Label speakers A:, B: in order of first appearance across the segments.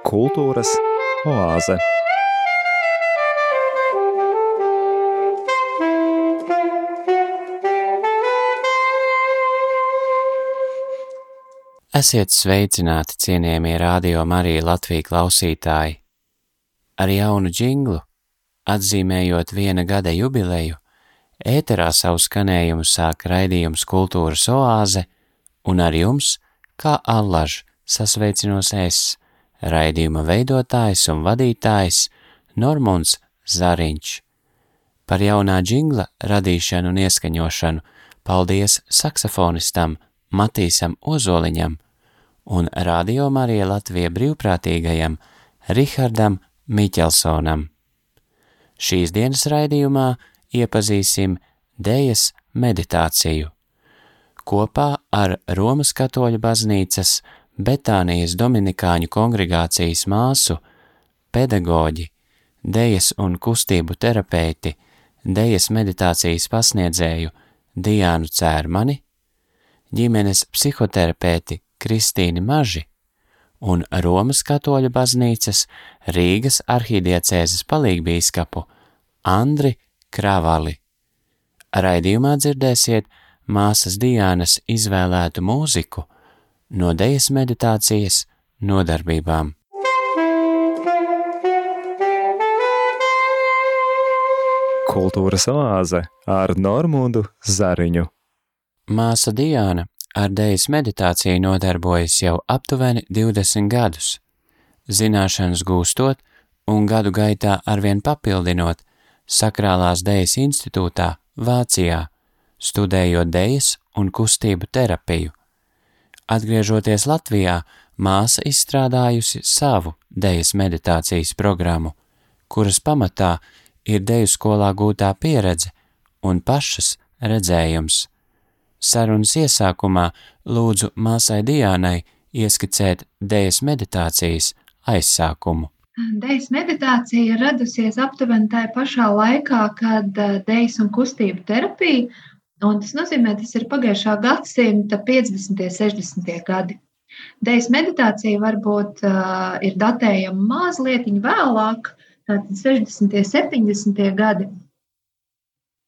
A: Kultūras oāze.
B: Esiet sveicināti, cienījamie radio Marija Latvija klausītāji! Ar jaunu džinglu, atzīmējot viena gada jubileju, ēterā savu skanējumu sāk raidījums Kultūras oāze, un ar jums, kā allaž, sasveicinos es, raidījuma veidotājs un vadītājs Normunds Zariņš. Par jaunā džingla radīšanu un ieskaņošanu paldies saksofonistam Matīsam Ozoliņam un Radio Marija Latvija brīvprātīgajam Rihardam Miķelsonam. Šīs dienas raidījumā iepazīsim Dejas meditāciju. Kopā ar Romas katoļu baznīcas Betānijas Dominikāņu kongregācijas māsu, pedagoģi, dejas un kustību terapeiti, dejas meditācijas pasniedzēju Diānu Cērmani ģimenes psihoterapeiti Kristīni Maži un Romas katoļu baznīcas Rīgas arhīdiecēzes palīgbīskapu Andri Kravali. Raidījumā dzirdēsiet māsas Diānas izvēlētu mūziku no dejas meditācijas nodarbībām.
A: Kultūras oāze ar Normundu Zariņu.
B: Māsa Diāna ar dēļas meditāciju nodarbojas jau aptuveni 20 gadus. Zināšanas gūstot un gadu gaitā arvien papildinot Sakrālās dēļas institūtā Vācijā, studējot dēļas un kustību terapiju. Atgriežoties Latvijā, māsa izstrādājusi savu dēļas meditācijas programmu, kuras pamatā ir deju skolā gūtā pieredze un pašas redzējums. Sarunas iesākumā lūdzu māsai Diānai ieskicēt dējas meditācijas aizsākumu.
C: Dējas meditācija ir radusies aptuveni tajā pašā laikā, kad dējas un kustību terapija, un tas nozīmē, tas ir pagājušā gadsimta 50. un 60. gadi. Dējas meditācija varbūt uh, ir datējama mazliet vēlāk, tātad 60. un 70. gadi.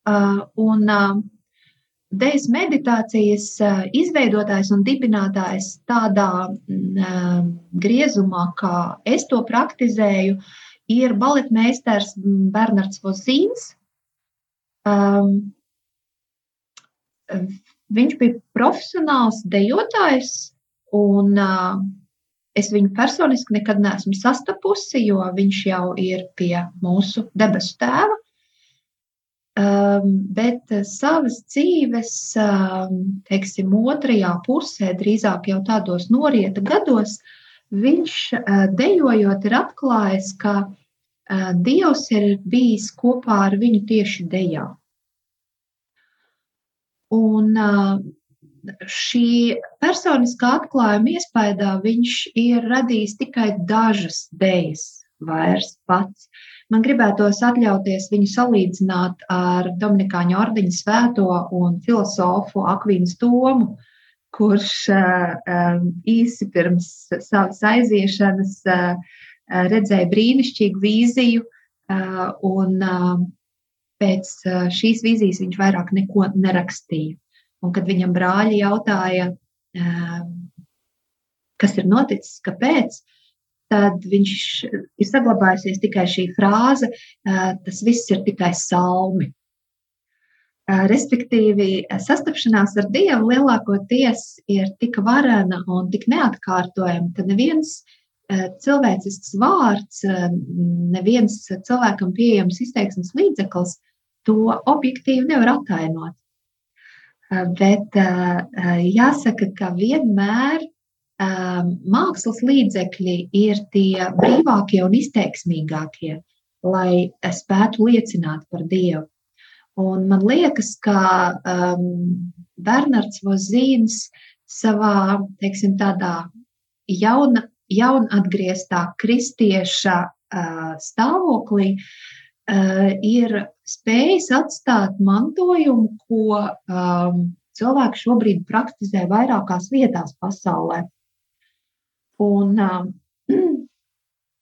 C: Uh, un, uh, Dejas meditācijas izveidotājs un dibinātājs tādā mm, griezumā, kā es to praktizēju, ir baletmeistars Bernards Vozīns. Um, viņš bija profesionāls dejotājs, un uh, es viņu personiski nekad neesmu sastapusi, jo viņš jau ir pie mūsu debesu tēva. Um, bet uh, savas dzīves, um, teiksim, otrajā pusē, drīzāk jau tādos norieta gados, viņš uh, dejojot ir atklājis, ka uh, Dievs ir bijis kopā ar viņu tieši dejā. Un uh, šī personiskā atklājuma iespējā viņš ir radījis tikai dažas dejas, vairs pats. Man gribētos atļauties viņu salīdzināt ar Dominikāņu ordeņa svēto un filozofu Akvīnu Tomu, kurš um, īsi pirms savas aiziešanas uh, redzēja brīnišķīgu vīziju, un pēc šīs vīzijas viņš vairāk neko nerakstīja. Un kad viņam brāļi jautāja, kas ir noticis, kāpēc, tad viņš ir saglabājusies tikai šī frāze, tas viss ir tikai salmi. Respektīvi, sastapšanās ar Dievu lielākoties ir tik varena un tik neatkārtojama, ka neviens cilvēcisks vārds, neviens cilvēkam pieejams izteiksmes līdzeklis to objektīvi nevar attainot. Bet jāsaka, ka vienmēr mākslas līdzekļi ir tie brīvākie un izteiksmīgākie, lai spētu liecināt par Dievu. Un man liekas, ka um, Bernards Vozīns savā, teiksim, tādā jauna, jaunatgrieztā kristieša uh, stāvoklī uh, ir spējis atstāt mantojumu, ko um, cilvēki šobrīd praktizē vairākās vietās pasaulē. Un, uh,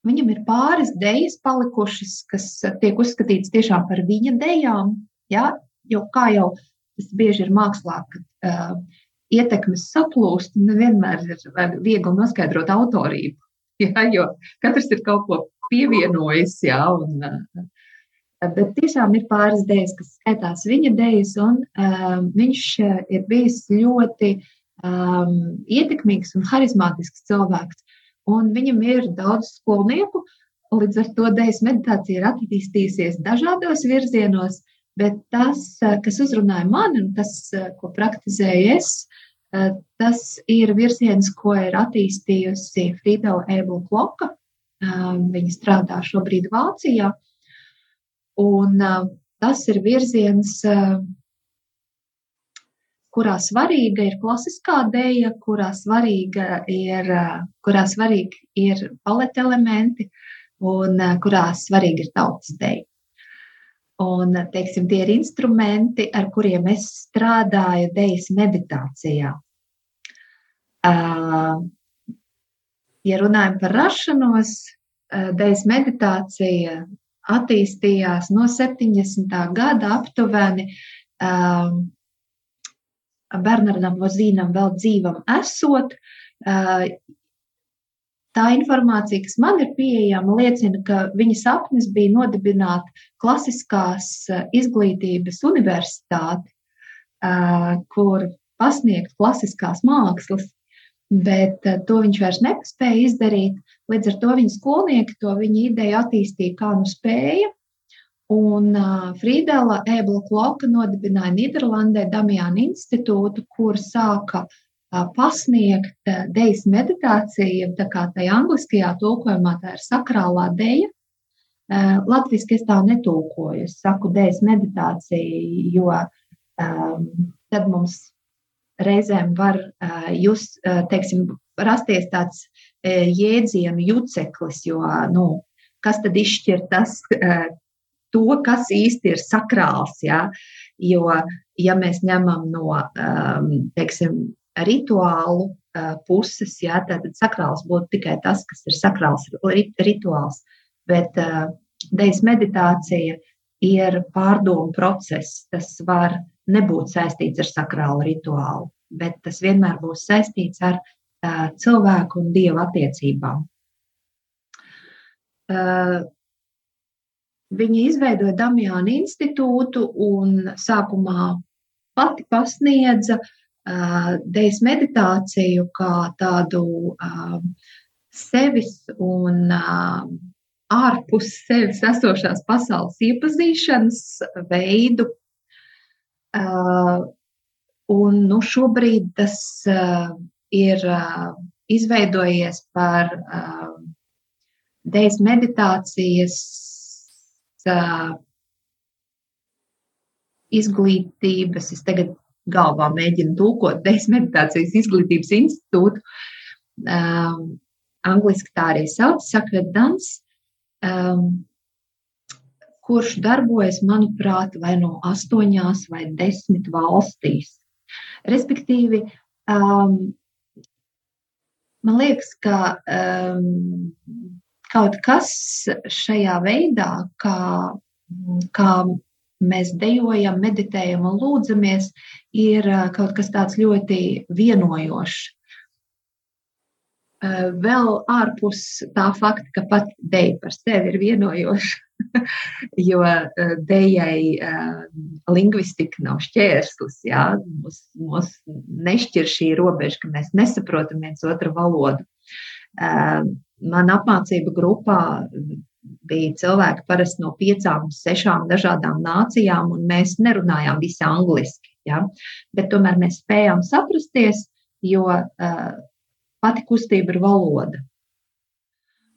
C: viņam ir pāris idejas palikušas, kas tiek uzskatītas tiešām par viņa idejām. Ja? Jo kā jau tas bieži ir mākslā, kad uh, ietekmes saplūst, nevienmēr ir viegli noskaidrot autorību. Ja? Jo katrs ir kaut ko pievienojis. Ja? Un, uh, Bet tiešām ir pāris idejas, kas skaitās viņa idejas, un um, viņš ir bijis ļoti um, ietekmīgs un harizmātisks cilvēks. Un viņam ir daudz skolnieku, līdz ar to idejas meditācija ir attīstījusies dažādos virzienos, bet tas, kas uzrunāja mani un tas, ko praktizēju es, tas ir virziens, ko ir attīstījusi Friedela Ebla Kloka. Viņa strādā šobrīd Vācijā. Un tas ir virziens, kurā svarīga ir klasiskā dēļa, kurā svarīga ir, kurā svarīgi ir paleta elementi un kurā svarīga ir tautas dēļa. Un, teiksim, tie ir instrumenti, ar kuriem es strādāju dēļas meditācijā. Ja runājam par rašanos, dēļas meditācija attīstījās no 70. gada aptuveni. Bernardam Vozīnam vēl dzīvam esot. Uh, tā informācija, kas man ir pieejama, liecina, ka viņa sapnis bija nodibināt klasiskās uh, izglītības universitāti, uh, kur pasniegt klasiskās mākslas, bet to viņš vairs nespēja izdarīt. Līdz ar to viņa skolnieki to viņa ideju attīstīja kā nu spēja. Un uh, Frīdela Ebla Kloka nodibināja Nīderlandē Damiāna institūtu, kur sāka uh, pasniegt uh, dejas meditāciju, tā kā tajā angliskajā tulkojumā tā ir sakrālā deja. Uh, Latviski es tā netulkoju, es saku dejas meditācija, jo um, tad mums reizēm var uh, jūs, uh, teiksim, rasties tāds jēdzienu juceklis, jo nu, kas tad izšķir tas, to, kas īsti ir sakrāls. Ja? Jo, ja mēs ņemam no teiksim, rituālu puses, ja, tad sakrāls būtu tikai tas, kas ir sakrāls rituāls. Bet dejas meditācija ir pārdomu process. Tas var nebūt saistīts ar sakrālu rituālu, bet tas vienmēr būs saistīts ar cilvēku un dievu attiecībām. Viņa izveidoja Damiāna institūtu un sākumā pati pasniedza dejas meditāciju kā tādu sevis un ārpus sevis esošās pasaules iepazīšanas veidu. Un nu, šobrīd tas ir uh, izveidojies par uh, dēļas meditācijas uh, izglītības, es tagad galvā mēģinu tulkot dēļas meditācijas izglītības institūtu. Um, angliski tā arī sauc, saka Dans, um, kurš darbojas, manuprāt, vai no astoņās vai desmit valstīs. Respektīvi, um, Man liekas, ka um, kaut kas šajā veidā, kā, kā mēs dejojam, meditējam un lūdzamies, ir uh, kaut kas tāds ļoti vienojošs. Uh, vēl ārpus tā fakta, ka pat deja par sevi ir vienojoša, jo uh, dejai lingvistika nav šķērslis. Jā, mūs, mūs nešķir šī robeža, ka mēs nesaprotam viens otru valodu. Man apmācību grupā bija cilvēki parasti no piecām, sešām dažādām nācijām, un mēs nerunājām visi angliski. Ja? Bet tomēr mēs spējām saprasties, jo uh, pati kustība ir valoda.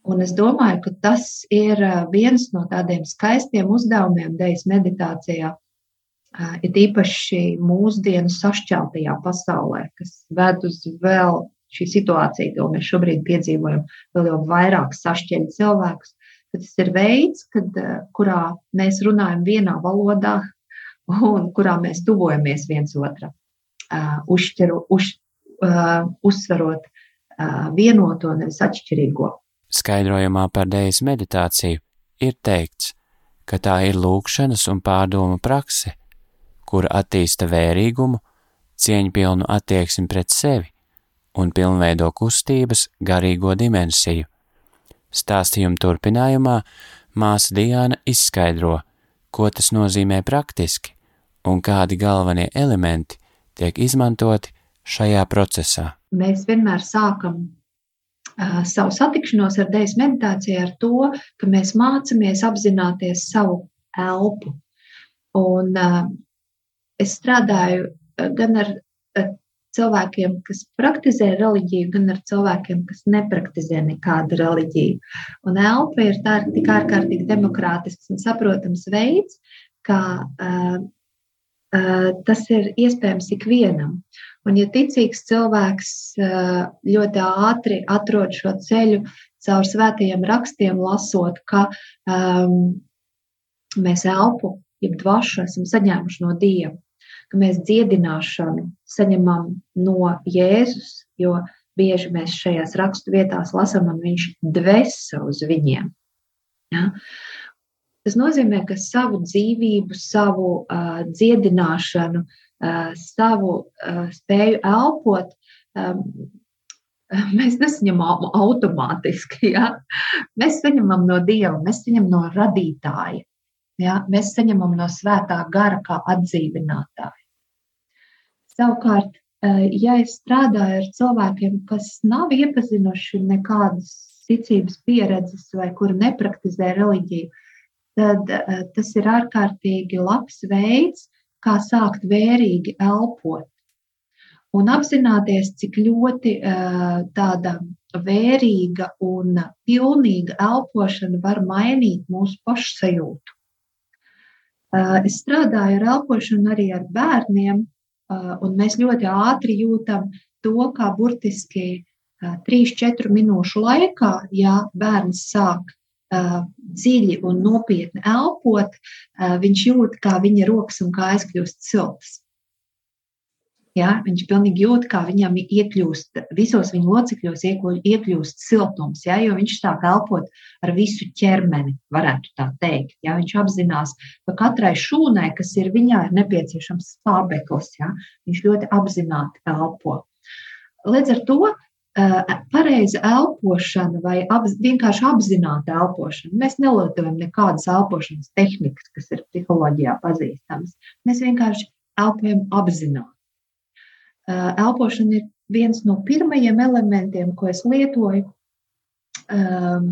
C: Un es domāju, ka tas ir viens no tādiem skaistiem uzdevumiem dēļas meditācijā, ir īpaši mūsdienu sašķeltajā pasaulē, kas ved uz vēl šī situācija, ko mēs šobrīd piedzīvojam, vēl jau vairāk sašķeļ cilvēkus. Tas ir veids, kad, kurā mēs runājam vienā valodā un kurā mēs tuvojamies viens otram. uh, uzšķiru, uz, uh, uzsverot uh, vienoto, nevis atšķirīgo.
B: Skaidrojumā par dēļas meditāciju ir teikts, ka tā ir lūkšanas un pārdomu prakse, kura attīsta vērīgumu, cieņpilnu attieksmi pret sevi un pilnveido kustības garīgo dimensiju. Stāstījuma turpinājumā māsa Diāna izskaidro, ko tas nozīmē praktiski un kādi galvenie elementi tiek izmantoti šajā procesā.
C: Mēs vienmēr sākam uh, savu satikšanos ar dēļas meditāciju ar to, ka mēs mācāmies apzināties savu elpu. Un, uh, es strādāju gan ar cilvēkiem, kas praktizē reliģiju, gan ar cilvēkiem, kas nepraktizē nekādu reliģiju. Un elpa ir tā, tik ārkārtīgi demokrātisks un saprotams veids, kā uh, uh, tas ir iespējams ikvienam. Un, ja ticīgs cilvēks uh, ļoti ātri atrod šo ceļu caur svētajiem rakstiem, lasot, ka um, mēs elpu, jeb dvašu esam saņēmuši no Dieva ka mēs dziedināšanu saņemam no Jēzus, jo bieži mēs šajās rakstu vietās lasām, un viņš dvēsa uz viņiem. Ja? Tas nozīmē, ka savu dzīvību, savu uh, dziedināšanu, uh, savu uh, spēju elpot, um, mēs nesaņemam automātiski. Ja? Mēs saņemam no Dieva, mēs saņemam no radītāja. Ja? Mēs saņemam no svētā gara kā atdzīvinātāja. Savukārt, eh, ja es strādāju ar cilvēkiem, kas nav iepazinuši nekādas ticības pieredzes vai kuri nepraktizē reliģiju, tad eh, tas ir ārkārtīgi labs veids, kā sākt vērīgi elpot. Un apzināties, cik ļoti eh, tāda vērīga un pilnīga elpošana var mainīt mūsu pašsajūtu. Es strādāju ar elpošanu arī ar bērniem, un mēs ļoti ātri jūtam to, kā burtiski 3-4 minūšu laikā, ja bērns sāk dziļi un nopietni elpot, viņš jūt, kā viņa rokas un kājas kļūst siltas. Ja, viņš pilnīgi jūt, kā viņam iekļūst, visos viņa locekļos iekļūst siltums, ja, jo viņš sāk elpot ar visu ķermeni, varētu tā teikt. Ja, viņš apzinās, ka katrai šūnai, kas ir viņā, ir nepieciešams skābeklis. Ja, viņš ļoti apzināti elpo. Līdz ar to eh, pareiza elpošana vai apz, vienkārši apzināta elpošana. Mēs nelietojam nekādas elpošanas tehnikas, kas ir psiholoģijā pazīstamas. Mēs vienkārši elpojam apzināti. Elpošana ir viens no pirmajiem elementiem, ko es lietoju. Um,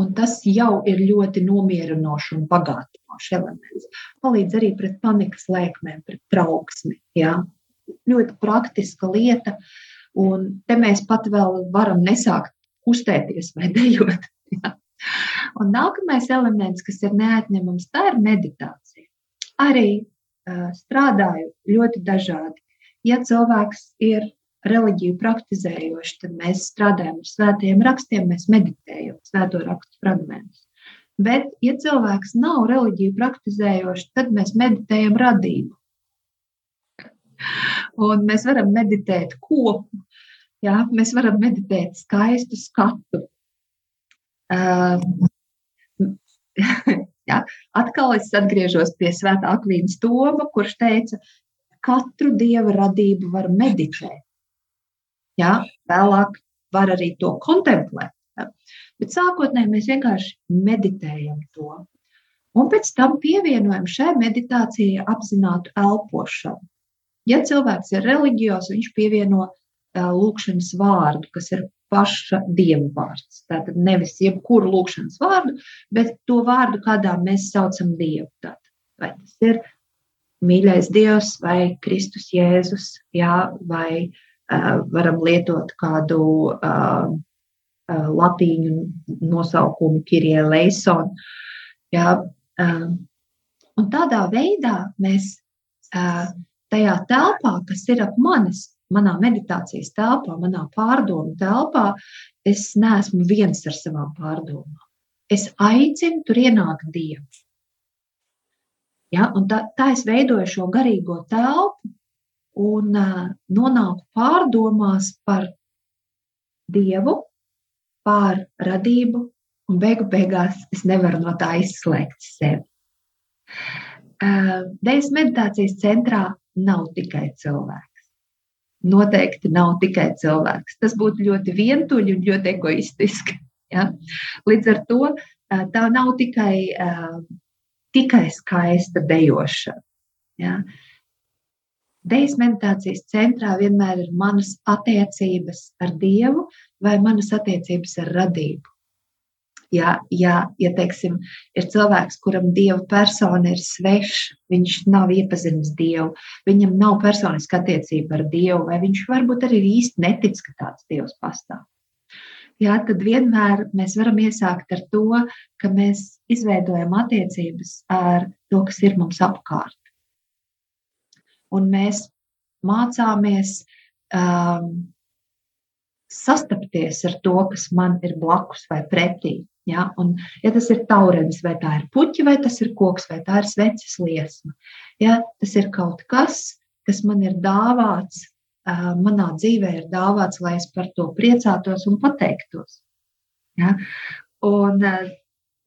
C: un tas jau ir ļoti nomierinošs un bagātinošs elements. Palīdz arī pret panikas lēkmēm, pret trauksmi. Ja? Ļoti praktiska lieta. Un te mēs pat vēl varam nesākt kustēties vai dejot. Ja? Un nākamais elements, kas ir neatņemams, tā ir meditācija. Arī uh, strādāju ļoti dažādi ja cilvēks ir reliģiju praktizējoši, tad mēs strādājam ar svētajiem rakstiem, mēs meditējam svēto rakstu fragmentus. Bet, ja cilvēks nav reliģiju praktizējoši, tad mēs meditējam radību. Un mēs varam meditēt kopu, jā, mēs varam meditēt skaistu skatu. Uh, jā, atkal es atgriežos pie Svētā Akvīnas Toma, kurš teica, katru dieva radību var meditēt. Ja? Vēlāk var arī to kontemplēt. Ja? Bet sākotnēji mēs vienkārši meditējam to. Un pēc tam pievienojam šai meditācijai apzinātu elpošanu. Ja cilvēks ir reliģijos, viņš pievieno lūkšanas vārdu, kas ir paša dieva vārds. Tātad nevis jebkuru lūkšanas vārdu, bet to vārdu, kādā mēs saucam dievu. Tātad, vai tas ir mīļais Dievs vai Kristus Jēzus, jā, vai uh, varam lietot kādu uh, uh, latīņu nosaukumu Kirie Leison. Jā, uh, un tādā veidā mēs uh, tajā telpā, kas ir ap manis, manā meditācijas telpā, manā pārdomu telpā, es neesmu viens ar savām pārdomām. Es aicinu tur ienākt Dievu. Ja? Un tā, tā es veidoju šo garīgo telpu, un uh, nonāku pārdomās par Dievu, par radību, un beigu beigās es nevaru no tā izslēgt sevi. Uh, Dejas meditācijas centrā nav tikai cilvēks. Noteikti nav tikai cilvēks. Tas būtu ļoti vientuļi un ļoti egoistiski. Ja? Līdz ar to uh, tā nav tikai, uh, tikai skaista dejošana. Ja? Dejas meditācijas centrā vienmēr ir manas attiecības ar Dievu vai manas attiecības ar radību. Ja, ja, ja teiksim, ir cilvēks, kuram dieva persona ir sveša, viņš nav iepazinis dievu, viņam nav personiska attiecība ar dievu, vai viņš varbūt arī īsti netic, ka tāds dievs pastāv. Jā, tad vienmēr mēs varam iesākt ar to, ka mēs izveidojam attiecības ar to, kas ir mums apkārt un mēs mācāmies um, sastapties ar to, kas man ir blakus vai pretī. Ja? Un, ja tas ir taurenis, vai tā ir puķa, vai tas ir koks, vai tā ir sveces liesma, ja? tas ir kaut kas, kas man ir dāvāts, manā dzīvē ir dāvāts, lai es par to priecātos un pateiktos. Ja? Un,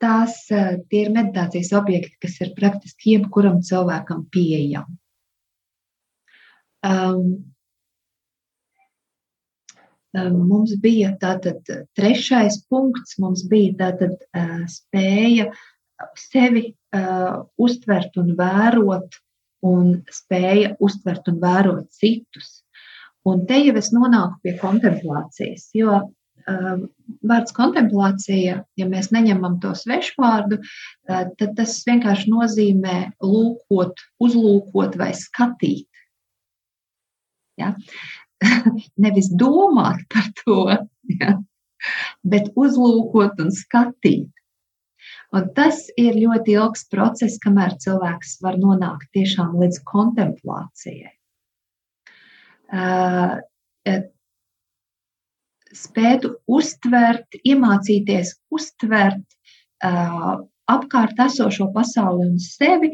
C: tās ir meditācijas objekti, kas ir praktiski jebkuram cilvēkam pieejami. Um, mums bija tātad trešais punkts, mums bija tātad uh, spēja sevi uh, uztvert un vērot, un spēja uztvert un vērot citus. Un te jau es nonāku pie kontemplācijas, jo uh, vārds kontemplācija, ja mēs neņemam to svešvārdu, uh, tad tas vienkārši nozīmē lūkot, uzlūkot vai skatīt. Ja? Nevis domāt par to, ja? bet uzlūkot un skatīt. Un tas ir ļoti ilgs process, kamēr cilvēks var nonākt tiešām līdz kontemplācijai. Spētu uztvert, iemācīties uztvert apkārt esošo pasauli un sevi,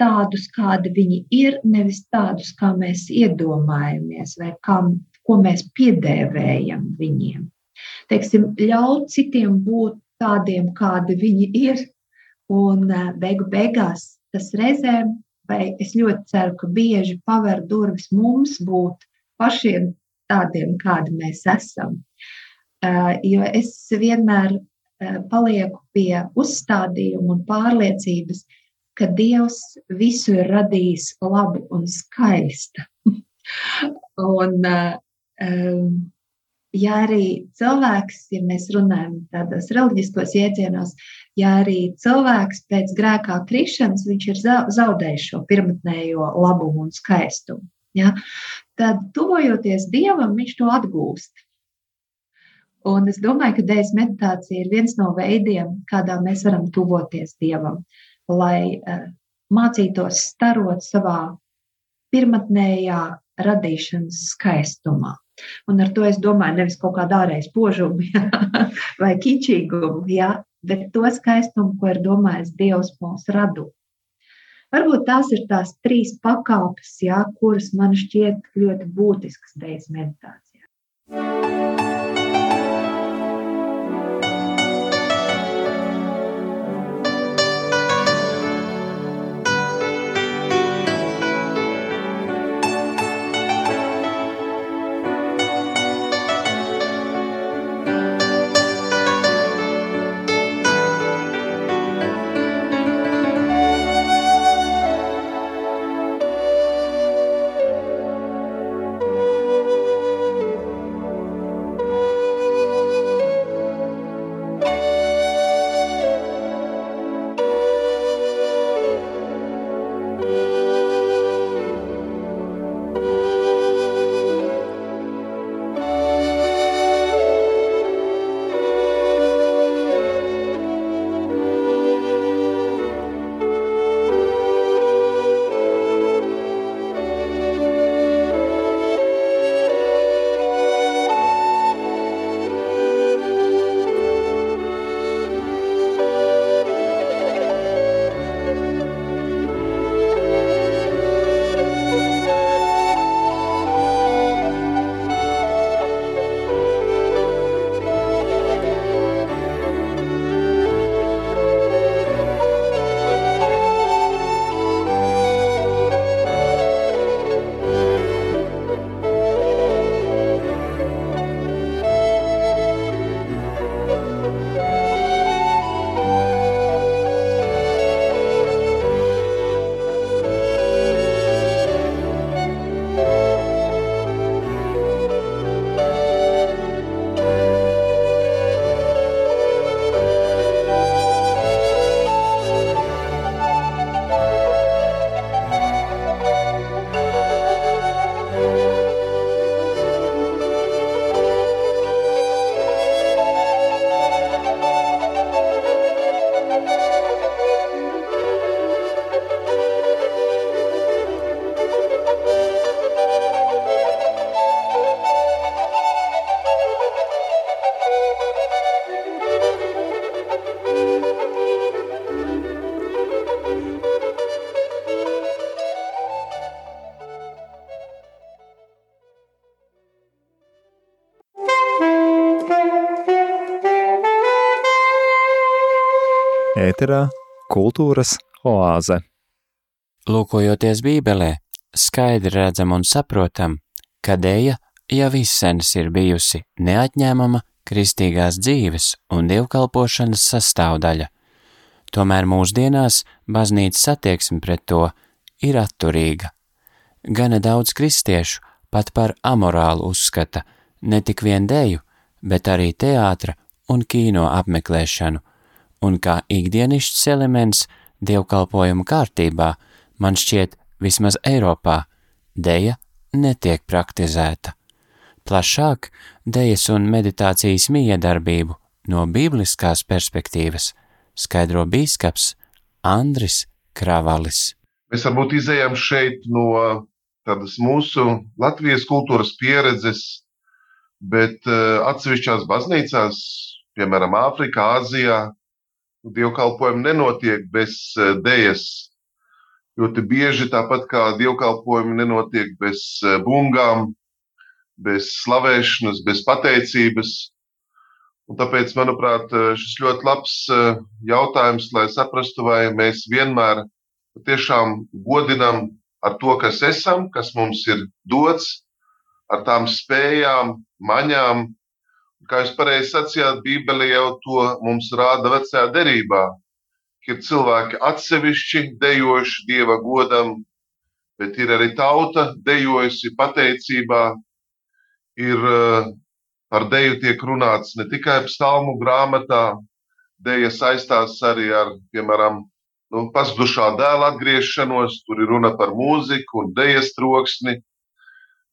C: tādus, kādi viņi ir, nevis tādus, kā mēs iedomājamies, vai kā, ko mēs piedēvējam viņiem. Teiksim, ļaut citiem būt tādiem, kādi viņi ir, un beigu beigās tas reizēm, vai es ļoti ceru, ka bieži paver durvis mums būt pašiem tādiem, kādi mēs esam. Jo es vienmēr palieku pie uzstādījuma un pārliecības, ka ka Dievs visu ir radījis labu un skaistu. un, um, ja arī cilvēks, ja mēs runājam tādos reliģiskos iecienos, ja arī cilvēks pēc grēkā krišanas, viņš ir zaudējis šo pirmotnējo labumu un skaistumu, ja, tad tuvojoties Dievam, viņš to atgūst. Un es domāju, ka dēļas meditācija ir viens no veidiem, kādā mēs varam tuvoties Dievam. Lai uh, mācītos starot savā pirmotnējā radīšanas skaistumā. Un ar to es domāju nevis kaut kādu ārēju spožumu ja, vai kičīgumu, ja, bet to skaistumu, ko ir domājis Dievs mūsu radu. Varbūt tās ir tās trīs pakāpes, ja, kuras man šķiet ļoti būtiskas dēļas meditācijā.
A: Ēterā kultūras oāze.
B: Lūkojoties Bībelē, skaidri redzam un saprotam, ka dēja jau izsenis ir bijusi neatņēmama kristīgās dzīves un dievkalpošanas sastāvdaļa. Tomēr mūsdienās baznīcas attieksme pret to ir atturīga. Gana daudz kristiešu pat par amorālu uzskata ne tik vien dēju, bet arī teātra un kino apmeklēšanu, un kā ikdienišķs elements dievkalpojumu kārtībā, man šķiet, vismaz Eiropā, deja netiek praktizēta. Plašāk dejas un meditācijas miedarbību no bibliskās perspektīvas skaidro bīskaps Andris Kravalis.
D: Mēs varbūt izējām šeit no tādas mūsu Latvijas kultūras pieredzes, bet uh, atsevišķās baznīcās, piemēram, Āfrikā, Āzijā, dievkalpojumi nenotiek bez uh, dējas. Ļoti bieži tāpat kā dievkalpojumi nenotiek bez uh, bungām, bez slavēšanas, bez pateicības. Un tāpēc, manuprāt, šis ļoti labs jautājums, lai saprastu, vai mēs vienmēr tiešām godinam ar to, kas esam, kas mums ir dots, ar tām spējām, maņām. Kā jūs pareizi sacījāt, Bībelē jau to mums rāda vecajā derībā, ka ir cilvēki atsevišķi dejojuši dieva godam, bet ir arī tauta dejojusi pateicībā ir par deju tiek runāts ne tikai psalmu grāmatā, deja saistās arī ar, piemēram, nu, pazudušā dēla atgriešanos, tur ir runa par mūziku un dejas troksni.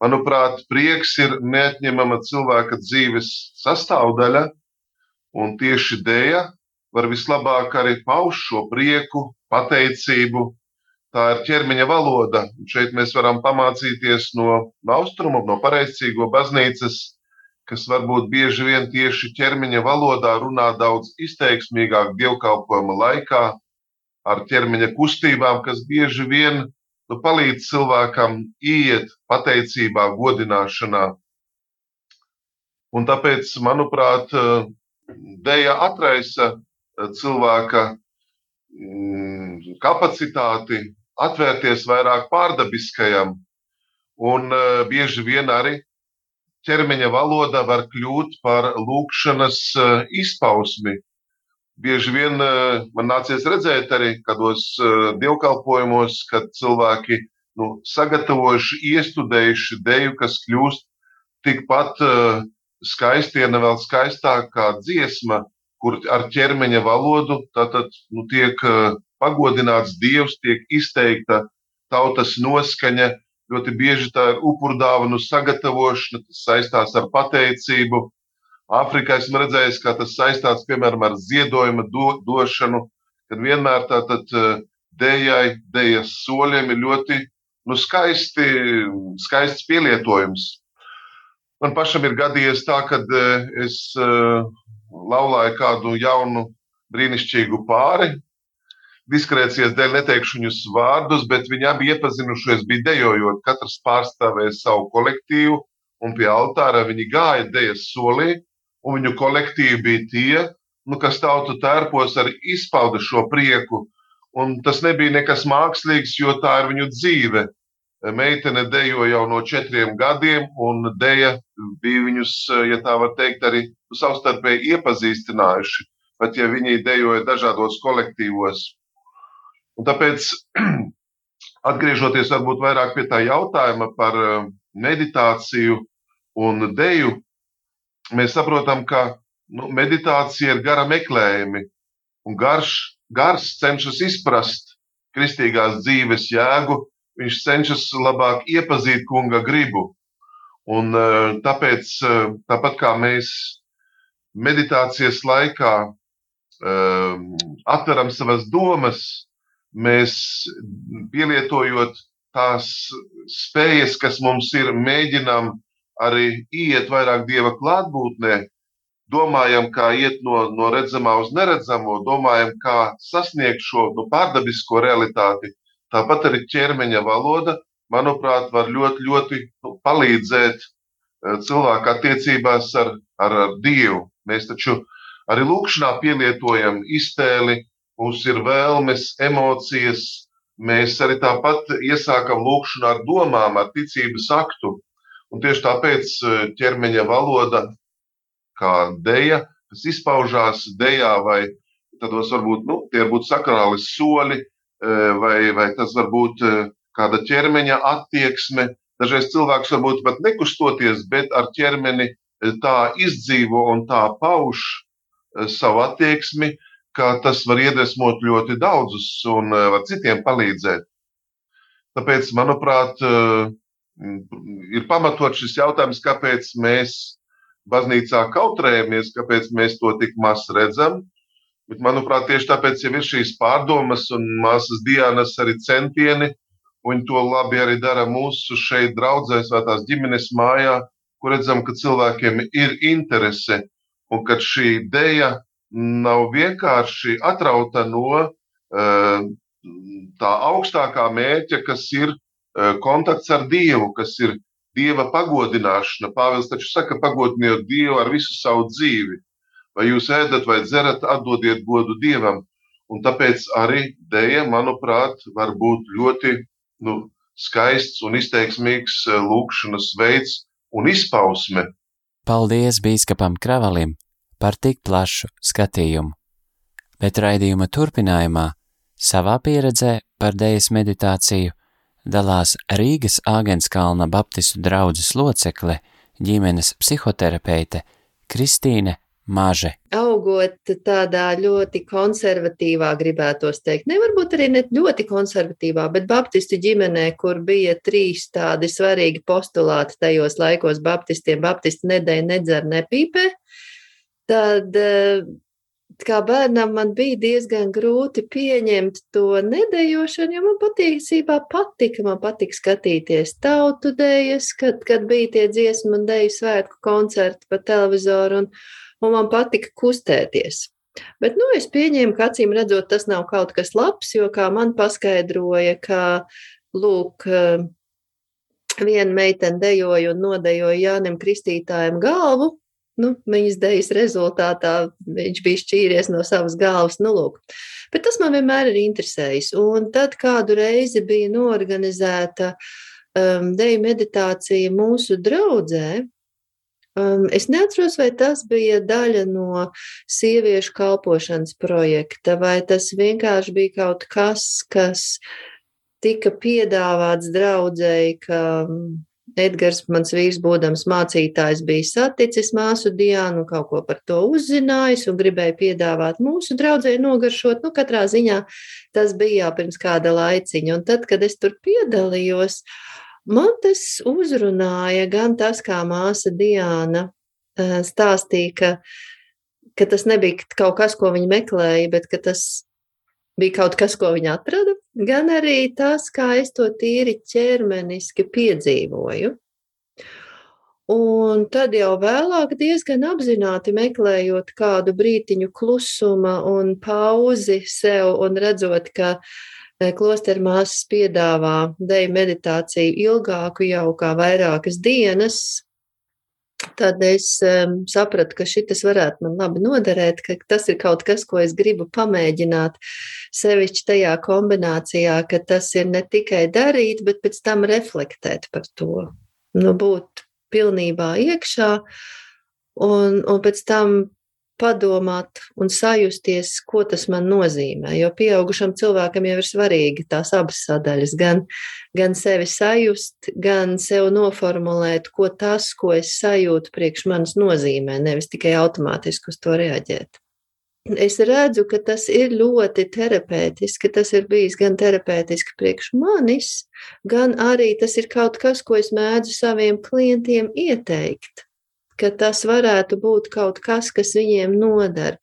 D: Manuprāt, prieks ir neatņemama cilvēka dzīves sastāvdaļa, un tieši dēja var vislabāk arī paust šo prieku, pateicību, tā ir ķermeņa valoda. Un šeit mēs varam pamācīties no, austrumu, no pareizcīgo baznīcas, kas varbūt bieži vien tieši ķermeņa valodā runā daudz izteiksmīgāk dievkalpojuma laikā, ar ķermeņa kustībām, kas bieži vien nu, palīdz cilvēkam iet pateicībā, godināšanā. Un tāpēc, manuprāt, Deja atraisa cilvēka mm, kapacitāti atvērties vairāk pārdabiskajam, un uh, bieži vien arī ķermeņa valoda var kļūt par lūkšanas uh, izpausmi. Bieži vien uh, man nācies redzēt arī kādos uh, dievkalpojumos, kad cilvēki nu, sagatavojuši, iestudējuši deju, kas kļūst tikpat uh, skaisti, ja ne vēl skaistāk kā dziesma, kur ar ķermeņa valodu tātad, nu, tiek pagodināts Dievs, tiek izteikta tautas noskaņa. Ļoti bieži tā ir upurdāvanu sagatavošana, tas saistās ar pateicību. Āfrikā esmu redzējis, kā tas saistās piemēram ar ziedojuma do, došanu, kad vienmēr tātad eh, dējai, dējas soļiem ir ļoti nu, skaisti, skaists pielietojums. Man pašam ir gadījies tā, ka eh, es uh, laulāju kādu jaunu brīnišķīgu pāri, diskrēcijas dēļ neteikšu viņus vārdus, bet viņi abi iepazinušies, bija dejojot. Katrs pārstāvēja savu kolektīvu, un pie altāra viņi gāja dejas solī, un viņu kolektīvi bija tie, nu, kas tautu tērpos arī izpauda šo prieku. Un tas nebija nekas mākslīgs, jo tā ir viņu dzīve. Meitene dejo jau no četriem gadiem, un deja bija viņus, ja tā var teikt, arī savstarpēji iepazīstinājuši. Pat ja viņi dejoja dažādos kolektīvos, Un tāpēc, atgriežoties varbūt vairāk pie tā jautājuma par eh, meditāciju un deju, mēs saprotam, ka nu, meditācija ir gara meklējumi, un garš, gars cenšas izprast kristīgās dzīves jēgu, viņš cenšas labāk iepazīt kunga gribu. Un, eh, tāpēc, eh, tāpat kā mēs meditācijas laikā atveram savas domas, mēs pielietojot tās spējas, kas mums ir, mēģinām arī iet vairāk dieva klātbūtnē, domājam, kā iet no, no redzamā uz neredzamo, domājam, kā sasniegt šo nu, pārdabisko realitāti. Tāpat arī ķermeņa valoda, manuprāt, var ļoti, ļoti nu, palīdzēt eh, cilvēku attiecībās ar, ar, ar Dievu. Mēs taču arī lūkšanā pielietojam iztēli, mums ir vēlmes, emocijas. Mēs arī tāpat iesākam lūkšanu ar domām, ar ticības aktu. Un tieši tāpēc eh, ķermeņa valoda, kā deja, kas izpaužās dejā, vai tādos varbūt nu, tie varbūt sakrāli soļi, eh, vai, vai tas var būt eh, kāda ķermeņa attieksme. Dažreiz cilvēks varbūt pat nekustoties, bet ar ķermeni tā izdzīvo un tā pauž savu attieksmi, ka tas var iedvesmot ļoti daudzus un var citiem palīdzēt. Tāpēc, manuprāt, ir pamatot šis jautājums, kāpēc mēs baznīcā kautrējamies, kāpēc mēs to tik maz redzam. Bet, manuprāt, tieši tāpēc ir šīs pārdomas un māsas Dienas arī centieni, un to labi arī dara mūsu šeit draudzēs vai tās ģimenes mājā, kur redzam, ka cilvēkiem ir interese un ka šī ideja nav vienkārši atrauta no eh, tā augstākā mērķa, kas ir eh, kontakts ar Dievu, kas ir Dieva pagodināšana. Pāvils taču saka, pagodiniet Dievu ar visu savu dzīvi. Vai jūs ēdat vai dzerat, atdodiet godu Dievam. Un tāpēc arī dēļa, manuprāt, var būt ļoti nu, skaists un izteiksmīgs lūkšanas veids un izpausme.
B: Paldies bīskapam Kravalim par tik plašu skatījumu, bet raidījuma turpinājumā savā pieredzē par dēļas meditāciju dalās Rīgas Āgenskalna Baptistu draudzes locekle, ģimenes psihoterapeite Kristīne Maže.
E: Augot tādā ļoti konservatīvā, gribētos teikt, ne varbūt arī ne ļoti konservatīvā, bet baptistu ģimenē, kur bija trīs tādi svarīgi postulāti tajos laikos baptistiem, baptisti nedēļ nedzer, nepīpē, tad eh, kā bērnam man bija diezgan grūti pieņemt to nedēļošanu, jo man patiesībā patika. Man patika skatīties tautu dēļas, kad, kad bija tie dziesmu un dēļu svētku koncerti pa televizoru, un, un man patika kustēties. Bet nu, es pieņēmu, ka acīm redzot, tas nav kaut kas labs, jo kā man paskaidroja, ka lūk, eh, viena meitene dejoja un nodejoja Jānim Kristītājam galvu, nu, viņas dēļas rezultātā viņš bija šķīries no savas galvas. Nu, lūk. Bet tas man vienmēr ir interesējis. Un tad kādu reizi bija norganizēta um, deju meditācija mūsu draudzē. Um, es neatceros, vai tas bija daļa no sieviešu kalpošanas projekta, vai tas vienkārši bija kaut kas, kas tika piedāvāts draudzēji, ka Edgars, mans vīrs, būdams mācītājs, bija saticis māsu Diānu, kaut ko par to uzzinājis un gribēja piedāvāt mūsu draudzēji nogaršot. Nu, katrā ziņā tas bija jau pirms kāda laiciņa. Un tad, kad es tur piedalījos, man tas uzrunāja gan tas, kā māsa Diāna eh, stāstīja, ka, ka tas nebija kaut kas, ko viņa meklēja, bet tas bija kaut kas, ko viņa atrada, gan arī tas, kā es to tīri ķermeniski piedzīvoju. Un tad jau vēlāk, diezgan apzināti meklējot kādu brītiņu klusuma un pauzi sev, un redzot, ka e, klosteru māsas piedāvā deju meditāciju ilgāku, jau kā vairākas dienas, Tad es um, sapratu, ka šis varētu man labi noderēt, ka tas ir kaut kas, ko es gribu pamēģināt. Sevišķi tajā kombinācijā, ka tas ir ne tikai darīt, bet pēc tam reflektēt par to. Nu, būt pilnībā iekšā un, un pēc tam padomāt un sajusties, ko tas man nozīmē. Jo pieaugušam cilvēkam jau ir svarīgi tās abas sadaļas, gan, gan sevi sajust, gan sev noformulēt, ko tas, ko es sajūtu, priekš manis nozīmē, nevis tikai automātiski uz to reaģēt. Es redzu, ka tas ir ļoti terapeitiski. Tas ir bijis gan terapeitiski priekš manis, gan arī tas ir kaut kas, ko es mēdzu saviem klientiem ieteikt ka tas varētu būt kaut kas, kas viņiem noder.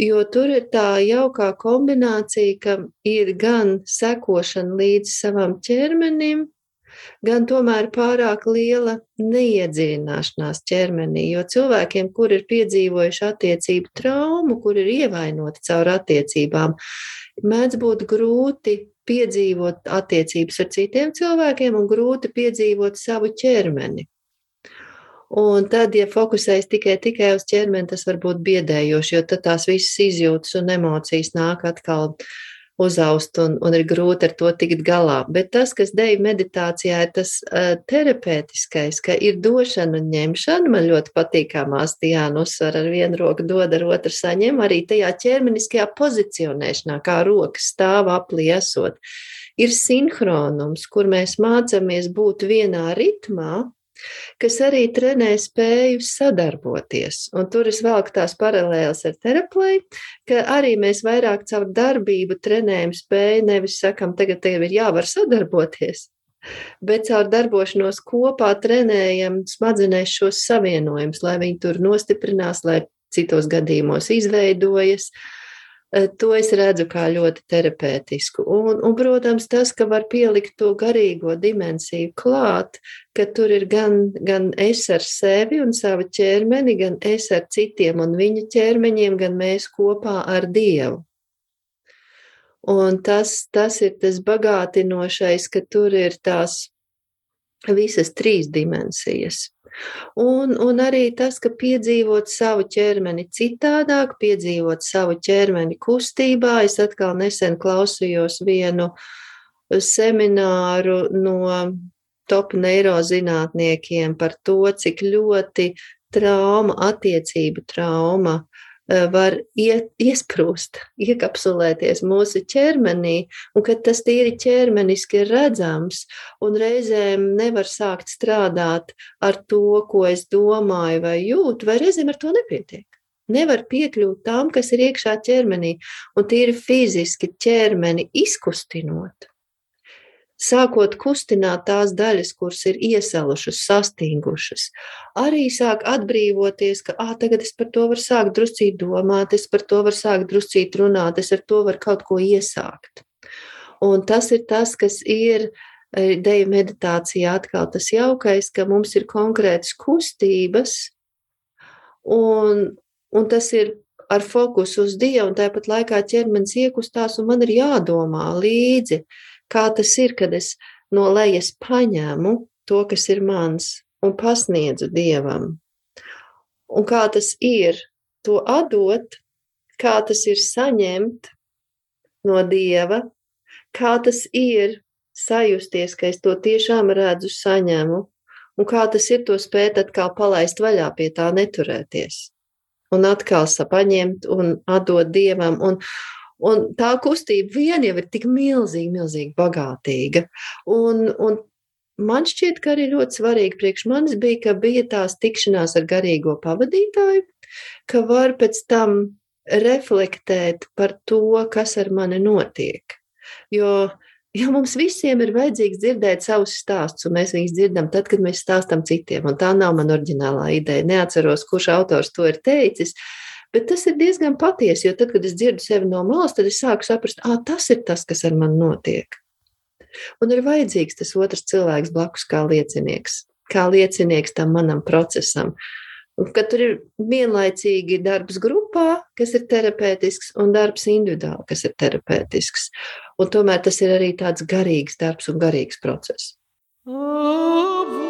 E: Jo tur ir tā jaukā kombinācija, ka ir gan sekošana līdz savam ķermenim, gan tomēr pārāk liela neiedziļināšanās ķermenī. Jo cilvēkiem, kur ir piedzīvojuši attiecību traumu, kur ir ievainoti caur attiecībām, mēdz būt grūti piedzīvot attiecības ar citiem cilvēkiem un grūti piedzīvot savu ķermeni. Un tad, ja fokusējas tikai, tikai uz ķermeni, tas var būt biedējoši, jo tad tās visas izjūtas un emocijas nāk atkal uzaust un, un ir grūti ar to tikt galā. Bet tas, kas deju meditācijā, ir tas uh, terapeitiskais, ka ir došana un ņemšana. Man ļoti patīk, kā māstījāna uzsver ar vienu roku dod, ar otru saņem, arī tajā ķermeniskajā pozicionēšanā, kā rokas stāv apliesot. Ir sinhronums, kur mēs mācāmies būt vienā ritmā, kas arī trenē spēju sadarboties. Un tur es velku tās paralēlas ar terapiju, ka arī mēs vairāk caur darbību trenējam spēju, nevis sakam, tagad tev ir jāvar sadarboties. Bet caur darbošanos kopā trenējam smadzenēs šos savienojumus, lai viņi tur nostiprinās, lai citos gadījumos izveidojas. Uh, to es redzu kā ļoti terapeitisku. Un, un, protams, tas, ka var pielikt to garīgo dimensiju klāt, ka tur ir gan, gan es ar sevi un savu ķermeni, gan es ar citiem un viņu ķermeņiem, gan mēs kopā ar Dievu. Un tas, tas ir tas bagātinošais, ka tur ir tās visas trīs dimensijas. Un, un arī tas, ka piedzīvot savu ķermeni citādāk, piedzīvot savu ķermeni kustībā. Es atkal nesen klausījos vienu semināru no top neirozinātniekiem par to, cik ļoti trauma, attiecību trauma var iet, iesprūst, iekapsulēties mūsu ķermenī, un ka tas tīri ķermeniski ir redzams, un reizēm nevar sākt strādāt ar to, ko es domāju vai jūtu, vai reizēm ar to nepietiek. Nevar piekļūt tam, kas ir iekšā ķermenī, un tīri fiziski ķermeni izkustinot sākot kustināt tās daļas, kuras ir iesalušas, sastingušas, arī sāk atbrīvoties, ka ah, tagad es par to varu sākt druscīt domāt, es par to varu sākt druscīt runāt, es ar to varu kaut ko iesākt. Un tas ir tas, kas ir eh, deju meditācijā atkal tas jaukais, ka mums ir konkrētas kustības, un, un tas ir ar fokusu uz Dievu, un tāpat laikā ķermenis iekustās, un man ir jādomā līdzi, kā tas ir, kad es no lejas paņēmu to, kas ir mans, un pasniedzu dievam. Un kā tas ir to atdot, kā tas ir saņemt no dieva, kā tas ir sajusties, ka es to tiešām redzu, saņemu, un kā tas ir to spēt atkal palaist vaļā, pie tā neturēties. Un atkal sapaņemt un atdot dievam. Un, Un tā kustība vien jau ir tik milzīgi, milzīgi bagātīga. Un, un man šķiet, ka arī ļoti svarīgi priekš manis bija, ka bija tās tikšanās ar garīgo pavadītāju, ka var pēc tam reflektēt par to, kas ar mani notiek. Jo, jo mums visiem ir vajadzīgs dzirdēt savus stāstus, un mēs viņus dzirdam tad, kad mēs stāstam citiem. Un tā nav mana oriģinālā ideja. Neatceros, kurš autors to ir teicis, Bet tas ir diezgan patiesi, jo tad, kad es dzirdu sevi no malas, tad es sāku saprast, ah, tas ir tas, kas ar mani notiek. Un ir vajadzīgs tas otrs cilvēks blakus kā liecinieks, kā liecinieks tam manam procesam. Kad tur ir vienlaicīgi darbs grupā, kas ir terapeitisks, un darbs individuāli, kas ir terapeitisks. Un tomēr tas ir arī tāds garīgs darbs un garīgs process. Oh,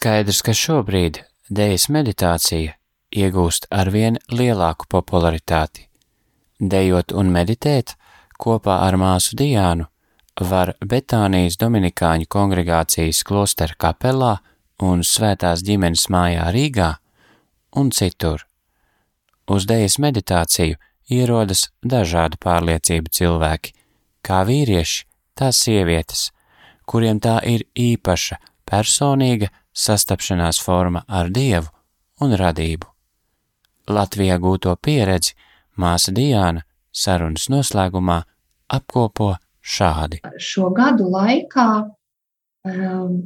B: Skaidrs, ka šobrīd dēļas meditācija iegūst arvien lielāku popularitāti. Dejot un meditēt kopā ar māsu Diānu var Betānijas Dominikāņu kongregācijas klostera kapelā un Svētās ģimenes mājā Rīgā un citur. Uz dēļas meditāciju ierodas dažādu pārliecību cilvēki, kā vīrieši, tā sievietes, kuriem tā ir īpaša, personīga sastapšanās forma ar Dievu un radību. Latvijā gūto pieredzi māsa Diāna sarunas noslēgumā apkopo šādi.
C: Šo gadu laikā um,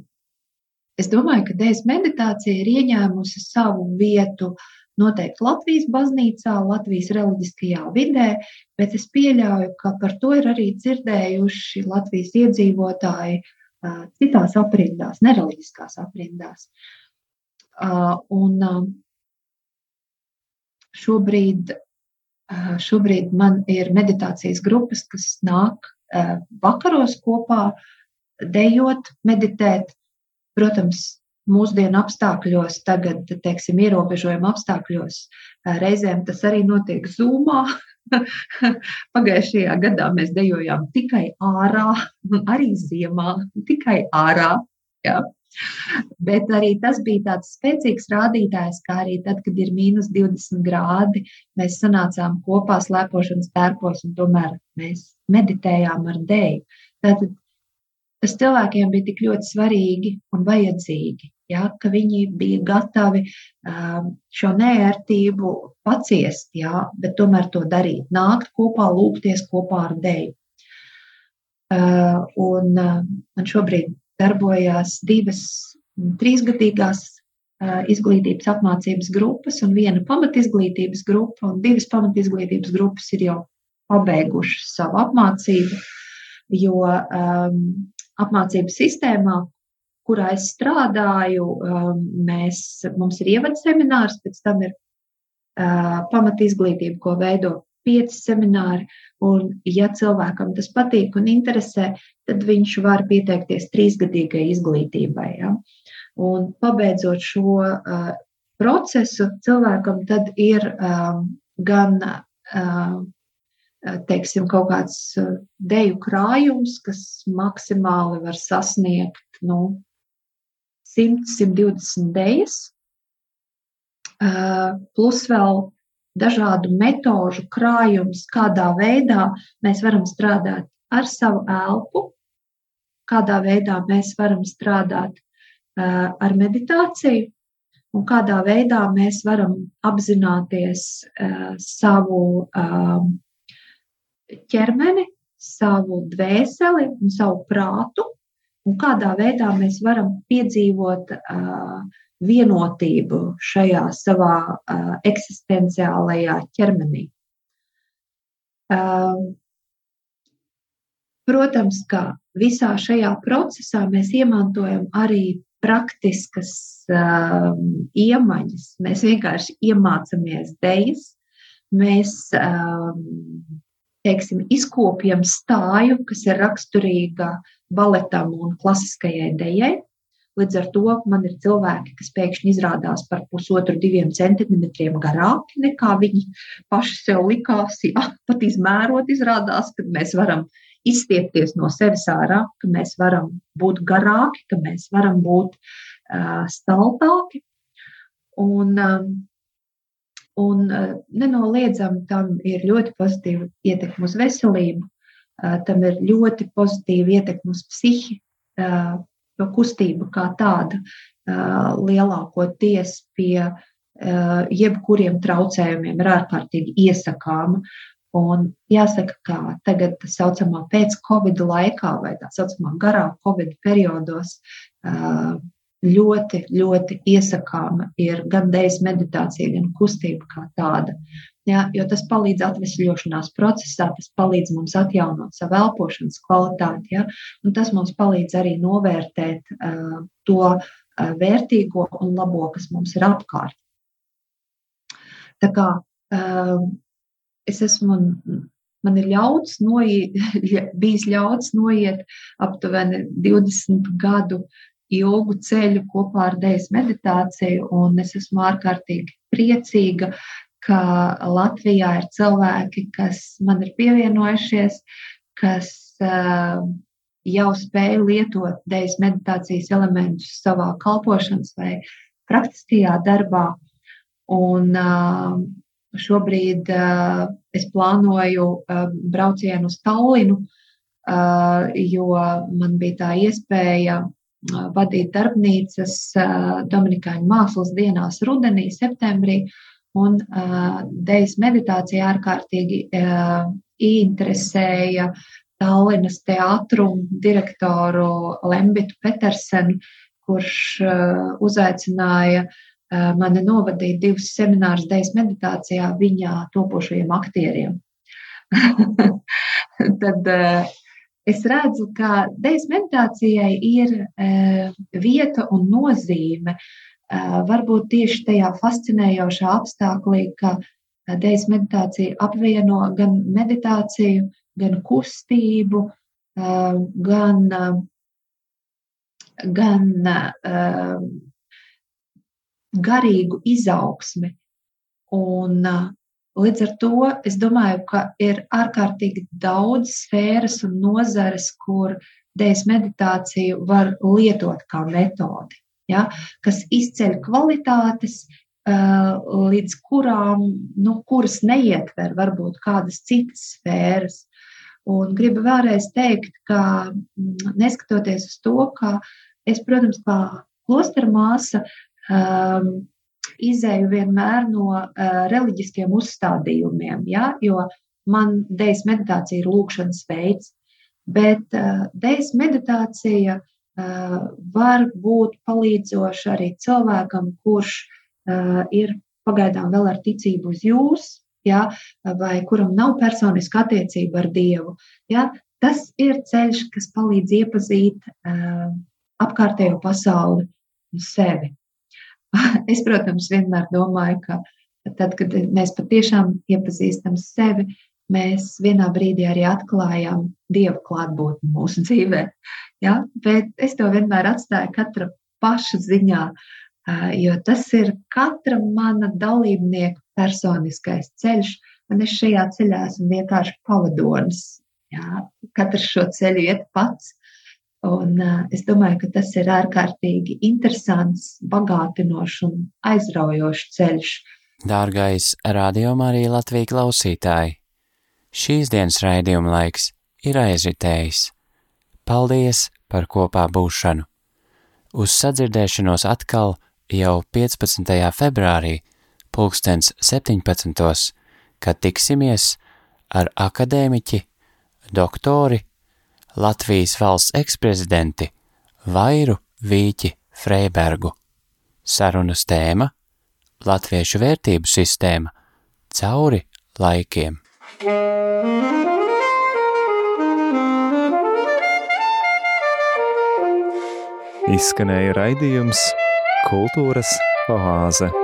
C: es domāju, ka dēļas meditācija ir ieņēmusi savu vietu noteikti Latvijas baznīcā, Latvijas reliģiskajā vidē, bet es pieļauju, ka par to ir arī dzirdējuši Latvijas iedzīvotāji uh, citās aprindās, nereliģiskās aprindās. Un, Šobrīd, šobrīd man ir meditācijas grupas, kas nāk vakaros kopā, dejot, meditēt. Protams, mūsdienu apstākļos, tagad, teiksim, ierobežojuma apstākļos, reizēm tas arī notiek zūmā. Pagājušajā gadā mēs dejojām tikai ārā, arī ziemā, tikai ārā. Ja? Bet arī tas bija tāds spēcīgs rādītājs, kā arī tad, kad ir mīnus 20 grādi, mēs sanācām kopā slēpošanas tērpos un tomēr mēs meditējām ar dēļu. Tātad tas cilvēkiem bija tik ļoti svarīgi un vajadzīgi, ja, ka viņi bija gatavi um, šo nērtību paciest, ja, bet tomēr to darīt, nākt kopā, lūgties kopā ar dēļu. Uh, un uh, man šobrīd darbojās divas trīsgadīgās izglītības apmācības grupas un viena pamatizglītības grupa, un divas pamatizglītības grupas ir jau pabeigušas savu apmācību, jo um, apmācības sistēmā, kurā es strādāju, um, mēs, mums ir ievads seminārs, pēc tam ir uh, pamatizglītība, ko veido pieci semināri, un ja cilvēkam tas patīk un interesē, tad viņš var pieteikties trīsgadīgai izglītībai. Ja? Un pabeidzot šo uh, procesu, cilvēkam tad ir um, gan uh, teiksim, kaut kāds uh, deju krājums, kas maksimāli var sasniegt nu, 100-120 dejas, plus vēl dažādu metožu krājums, kādā veidā mēs varam strādāt ar savu elpu, kādā veidā mēs varam strādāt ar meditāciju, un kādā veidā mēs varam apzināties savu ķermeni, savu dvēseli un savu prātu, un kādā veidā mēs varam piedzīvot vienotību šajā savā eksistenciālajā ķermenī. Protams, ka visā šajā procesā mēs iemantojam arī praktiskas iemaņas. Mēs vienkārši iemācāmies dejas, mēs um, teiksim, izkopjam stāju, kas ir raksturīga baletam un klasiskajai dejai. Līdz ar to man ir cilvēki, kas pēkšņi izrādās par pusotru, diviem centimetriem garāki nekā viņi paši sev likās. Jā, pat izmērot, izrādās, ka mēs varam izstiepties no sevis ārā, ka mēs varam būt garāki, ka mēs varam būt uh, staltāki. Un, um, un uh, nenoliedzami tam ir ļoti pozitīva ietekme uz veselību, uh, tam ir ļoti pozitīva ietekme uz psihi. Uh, jo kustība kā tāda lielākoties pie jebkuriem traucējumiem ir ārkārtīgi iesakāma. Un jāsaka, ka tagad tā saucamā pēc-covid laikā vai tā saucamā garā covid periodos ļoti, ļoti iesakāma ir gan dēļas meditācija, gan kustība kā tāda. Ja, jo tas palīdz atvesļošanās procesā, tas palīdz mums atjaunot savu elpošanas kvalitāti, ja, un tas mums palīdz arī novērtēt uh, to uh, vērtīgo un labo, kas mums ir apkārt. Tā kā uh, es esmu, man ir ļauts noiet, bijis ļauts noiet aptuveni 20 gadu ilgu ceļu kopā ar Dejas meditāciju, un es esmu ārkārtīgi priecīga, ka Latvijā ir cilvēki, kas man ir pievienojušies, kas uh, jau spēja lietot Dejas meditācijas elementus savā kalpošanas vai praktiskajā darbā. Un, uh, šobrīd uh, es plānoju uh, braucienu uz Tallinu, uh, jo man bija tā iespēja vadīt darbnīcas Dominikāņu mākslas dienās rudenī, septembrī. Un Dejas meditācija ārkārtīgi interesēja Tallinas teātru direktoru Lembitu Petersenu, kurš uzaicināja mani novadīt divus seminārus Dejas meditācijā viņā topošajiem aktieriem. Tad es redzu, ka Dejas meditācijai ir vieta un nozīme varbūt tieši tajā fascinējošā apstākļā, ka Dejas meditācija apvieno gan meditāciju, gan kustību, gan gan uh, garīgu izaugsmi. Un, līdz ar to es domāju, ka ir ārkārtīgi daudz sfēras un nozares, kur dēļas meditāciju var lietot kā metodi, ja, kas izceļ kvalitātes, līdz kurām, nu, kuras neietver varbūt kādas citas sfēras. Un gribu vēlreiz teikt, ka mm, neskatoties uz to, ka es, protams, kā klostera māsa, um, izēju vienmēr no uh, reliģiskiem uzstādījumiem, ja, jo man dēļas meditācija ir lūkšanas veids, bet uh, dēļas meditācija uh, var būt palīdzoša arī cilvēkam, kurš uh, ir pagaidām vēl ar ticību uz jūs, ja, vai kuram nav personiska attiecība ar Dievu. Ja, tas ir ceļš, kas palīdz iepazīt uh, apkārtējo pasauli un sevi. Es, protams, vienmēr domāju, ka tad, kad mēs patiešām iepazīstam sevi, mēs vienā brīdī arī atklājam Dieva klātbūtni mūsu dzīvē. Ja? Bet es to vienmēr atstāju katra paša ziņā, jo tas ir katra mana dalībnieka personiskais ceļš, un es šajā ceļā esmu vienkārši pavadonis. Jā, katrs šo ceļu iet pats. Un, uh, es domāju, ka tas ir ārkārtīgi interesants, bagātinošs un aizraujošs ceļš.
B: Dārgais rādījumā arī Latvijas klausītāji, šīs dienas raidījuma laiks ir aizritējis. Paldies par kopā būšanu! Uz sadzirdēšanos atkal jau 15. februārī pulkstens 17. kad tiksimies ar akadēmiķi, doktori, Latvijas valsts eksprezidenti Vairu Vīķi Freibergu. Sarunas tēma - Latviešu vērtību sistēma cauri laikiem.
A: Izskanēja raidījums Kultūras oāze.